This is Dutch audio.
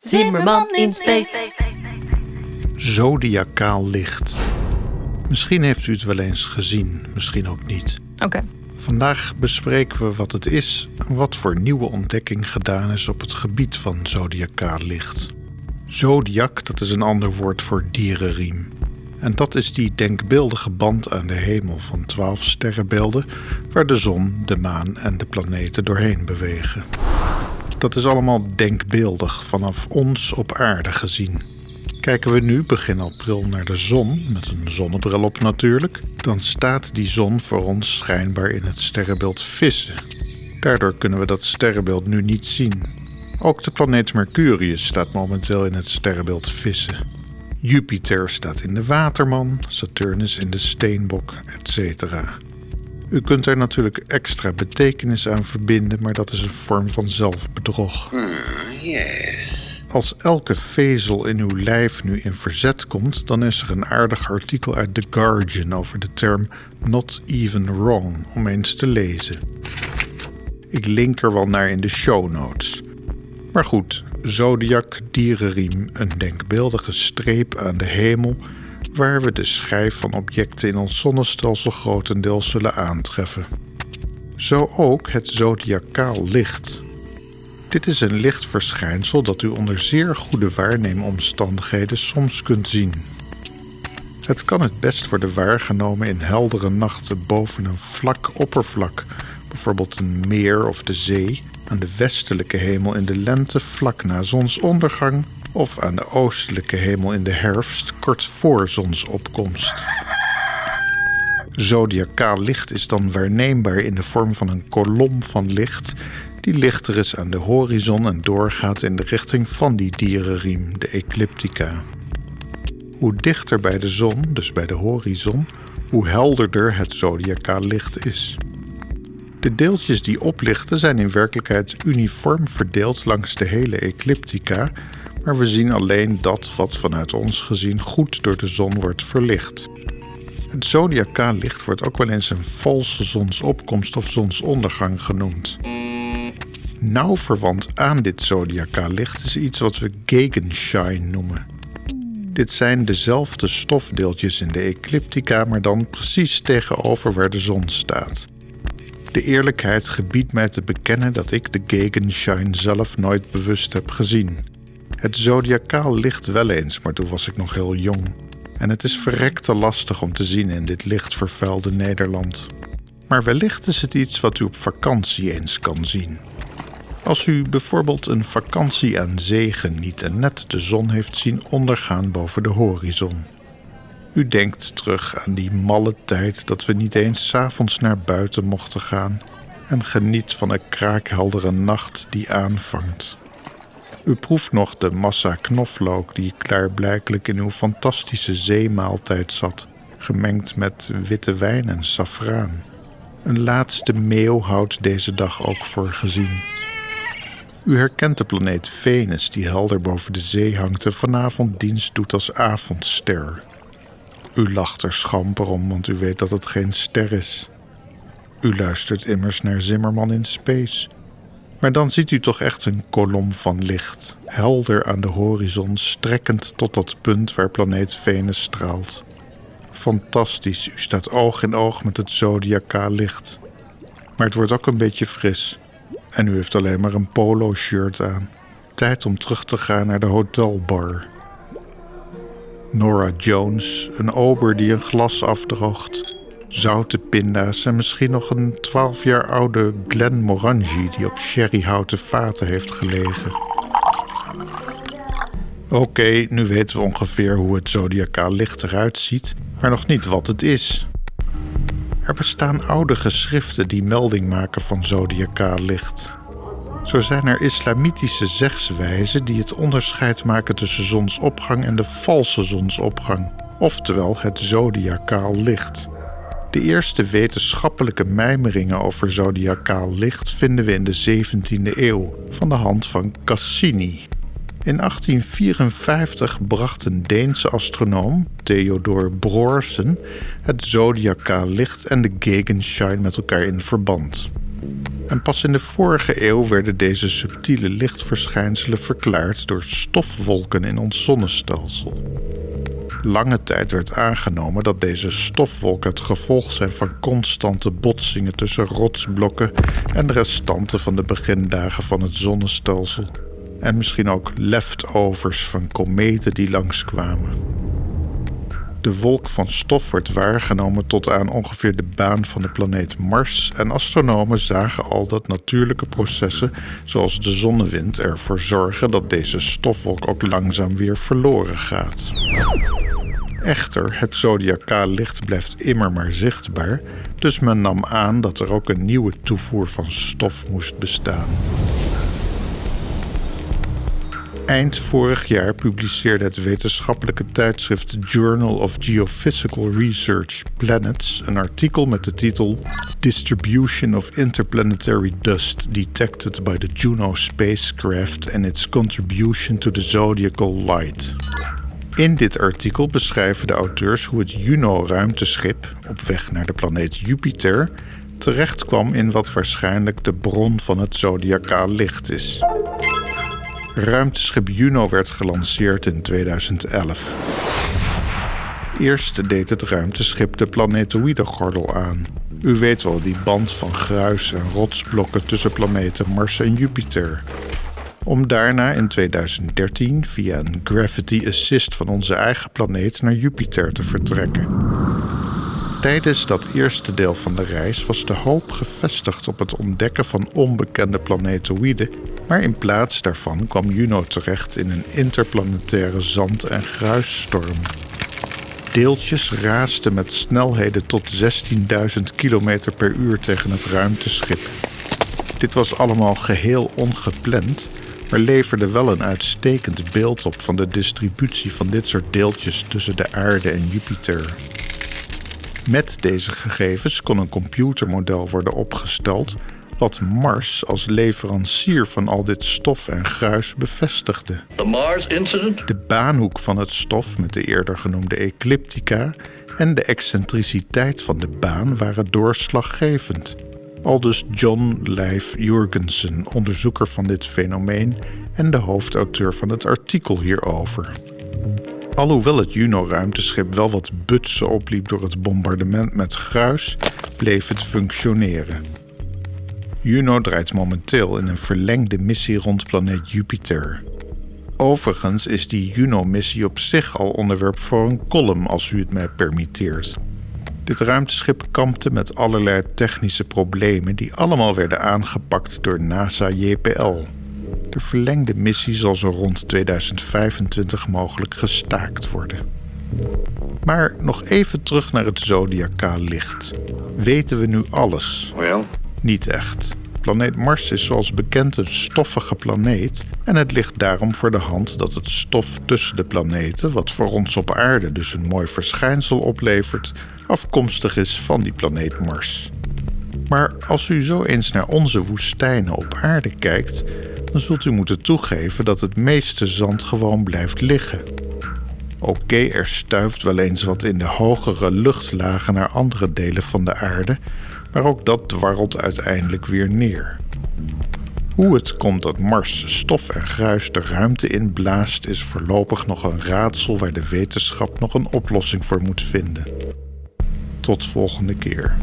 Zimmerman in space. Zodiacaal licht. Misschien heeft u het wel eens gezien, misschien ook niet. Oké. Vandaag bespreken we wat het is en wat voor nieuwe ontdekking gedaan is op het gebied van zodiacaal licht. Zodiac, dat is een ander woord voor dierenriem. En dat is die denkbeeldige band aan de hemel van twaalf sterrenbeelden waar de zon, de maan en de planeten doorheen bewegen. Dat is allemaal denkbeeldig vanaf ons op aarde gezien. Kijken we nu begin april naar de zon, met een zonnebril op natuurlijk, dan staat die zon voor ons schijnbaar in het sterrenbeeld Vissen. Daardoor kunnen we dat sterrenbeeld nu niet zien. Ook de planeet Mercurius staat momenteel in het sterrenbeeld Vissen. Jupiter staat in de Waterman, Saturnus in de Steenbok, etc. U kunt er natuurlijk extra betekenis aan verbinden, maar dat is een vorm van zelfbedrog. yes. Als elke vezel in uw lijf nu in verzet komt, dan is er een aardig artikel uit The Guardian over de term not even wrong om eens te lezen. Ik link er wel naar in de show notes. Maar goed, zodiac, dierenriem, een denkbeeldige streep aan de hemel waar we de schijf van objecten in ons zonnestelsel grotendeels zullen aantreffen. Zo ook het zodiacaal licht. Dit is een lichtverschijnsel dat u onder zeer goede waarneemomstandigheden soms kunt zien. Het kan het best worden waargenomen in heldere nachten boven een vlak oppervlak, bijvoorbeeld een meer of de zee, aan de westelijke hemel in de lente vlak na zonsondergang of aan de oostelijke hemel in de herfst kort voor zonsopkomst. Zodiacaal licht is dan waarneembaar in de vorm van een kolom van licht die lichter is aan de horizon en doorgaat in de richting van die dierenriem, de ecliptica. Hoe dichter bij de zon, dus bij de horizon, hoe helderder het zodiacaal licht is. De deeltjes die oplichten zijn in werkelijkheid uniform verdeeld langs de hele ecliptica, maar we zien alleen dat wat vanuit ons gezien goed door de zon wordt verlicht. Het zodiacaal licht wordt ook wel eens een valse zonsopkomst of zonsondergang genoemd. Nauw verwant aan dit zodiacaal licht is iets wat we Gegenschein noemen. Dit zijn dezelfde stofdeeltjes in de ecliptica, maar dan precies tegenover waar de zon staat. De eerlijkheid gebiedt mij te bekennen dat ik de Gegenschein zelf nooit bewust heb gezien. Het zodiacaal ligt wel eens, maar toen was ik nog heel jong. En het is verrekte lastig om te zien in dit lichtvervuilde Nederland. Maar wellicht is het iets wat u op vakantie eens kan zien. Als u bijvoorbeeld een vakantie aan zee geniet en net de zon heeft zien ondergaan boven de horizon. U denkt terug aan die malle tijd dat we niet eens 's avonds naar buiten mochten gaan en geniet van een kraakheldere nacht die aanvangt. U proeft nog de massa knoflook die klaarblijkelijk in uw fantastische zeemaaltijd zat, gemengd met witte wijn en safraan. Een laatste meeuw houdt deze dag ook voor gezien. U herkent de planeet Venus die helder boven de zee hangt en vanavond dienst doet als avondster. U lacht er schamper om, want u weet dat het geen ster is. U luistert immers naar Zimmerman in Space. Maar dan ziet u toch echt een kolom van licht, helder aan de horizon, strekkend tot dat punt waar planeet Venus straalt. Fantastisch, u staat oog in oog met het zodiacaal licht. Maar het wordt ook een beetje fris. En u heeft alleen maar een polo-shirt aan. Tijd om terug te gaan naar de hotelbar. Nora Jones, een ober die een glas afdroogt. Zoute pinda's en misschien nog een 12 jaar oude Glen Morangi die op sherryhouten vaten heeft gelegen. Oké, nu weten we ongeveer hoe het zodiacaal licht eruit ziet, maar nog niet wat het is. Er bestaan oude geschriften die melding maken van zodiacaal licht. Zo zijn er islamitische zegswijzen die het onderscheid maken tussen zonsopgang en de valse zonsopgang, oftewel het zodiacaal licht. De eerste wetenschappelijke mijmeringen over zodiacaal licht vinden we in de 17e eeuw van de hand van Cassini. In 1854 bracht een Deense astronoom, Theodor Brorsen, het zodiacaal licht en de Gegenschein met elkaar in verband. En pas in de vorige eeuw werden deze subtiele lichtverschijnselen verklaard door stofwolken in ons zonnestelsel. Lange tijd werd aangenomen dat deze stofwolken het gevolg zijn van constante botsingen tussen rotsblokken en de restanten van de begindagen van het zonnestelsel. En misschien ook leftovers van kometen die langskwamen. De wolk van stof wordt waargenomen tot aan ongeveer de baan van de planeet Mars en astronomen zagen al dat natuurlijke processen zoals de zonnewind ervoor zorgen dat deze stofwolk ook langzaam weer verloren gaat. Echter, het zodiacaal licht blijft immer maar zichtbaar, dus men nam aan dat er ook een nieuwe toevoer van stof moest bestaan. Eind vorig jaar publiceerde het wetenschappelijke tijdschrift Journal of Geophysical Research Planets een artikel met de titel Distribution of Interplanetary Dust Detected by the Juno Spacecraft and its Contribution to the Zodiacal Light. In dit artikel beschrijven de auteurs hoe het Juno-ruimteschip op weg naar de planeet Jupiter terechtkwam in wat waarschijnlijk de bron van het zodiacaal licht is. Ruimteschip Juno werd gelanceerd in 2011. Eerst deed het ruimteschip de planetoïdegordel aan. U weet wel, die band van gruis en rotsblokken tussen planeten Mars en Jupiter. Om daarna in 2013 via een gravity assist van onze eigen planeet naar Jupiter te vertrekken. Tijdens dat eerste deel van de reis was de hoop gevestigd op het ontdekken van onbekende planetoïden, maar in plaats daarvan kwam Juno terecht in een interplanetaire zand- en gruisstorm. Deeltjes raasden met snelheden tot 16.000 km per uur tegen het ruimteschip. Dit was allemaal geheel ongepland, maar leverde wel een uitstekend beeld op van de distributie van dit soort deeltjes tussen de aarde en Jupiter. Met deze gegevens kon een computermodel worden opgesteld wat Mars als leverancier van al dit stof en gruis bevestigde. Mars incident? De baanhoek van het stof met de eerder genoemde ecliptica en de excentriciteit van de baan waren doorslaggevend. Aldus John Leif Jurgensen, onderzoeker van dit fenomeen en de hoofdauteur van het artikel hierover. Alhoewel het Juno-ruimteschip wel wat butsen opliep door het bombardement met gruis, bleef het functioneren. Juno draait momenteel in een verlengde missie rond planeet Jupiter. Overigens is die Juno-missie op zich al onderwerp voor een column, als u het mij permitteert. Dit ruimteschip kampte met allerlei technische problemen die allemaal werden aangepakt door NASA JPL. De verlengde missie zal zo rond 2025 mogelijk gestaakt worden. Maar nog even terug naar het zodiacaal licht. Weten we nu alles? Niet echt. Planeet Mars is zoals bekend een stoffige planeet en het ligt daarom voor de hand dat het stof tussen de planeten, wat voor ons op aarde dus een mooi verschijnsel oplevert, afkomstig is van die planeet Mars. Maar als u zo eens naar onze woestijnen op aarde kijkt, dan zult u moeten toegeven dat het meeste zand gewoon blijft liggen. Oké, er stuift wel eens wat in de hogere luchtlagen naar andere delen van de aarde, maar ook dat dwarrelt uiteindelijk weer neer. Hoe het komt dat Mars stof en gruis de ruimte inblaast, is voorlopig nog een raadsel waar de wetenschap nog een oplossing voor moet vinden. Tot volgende keer.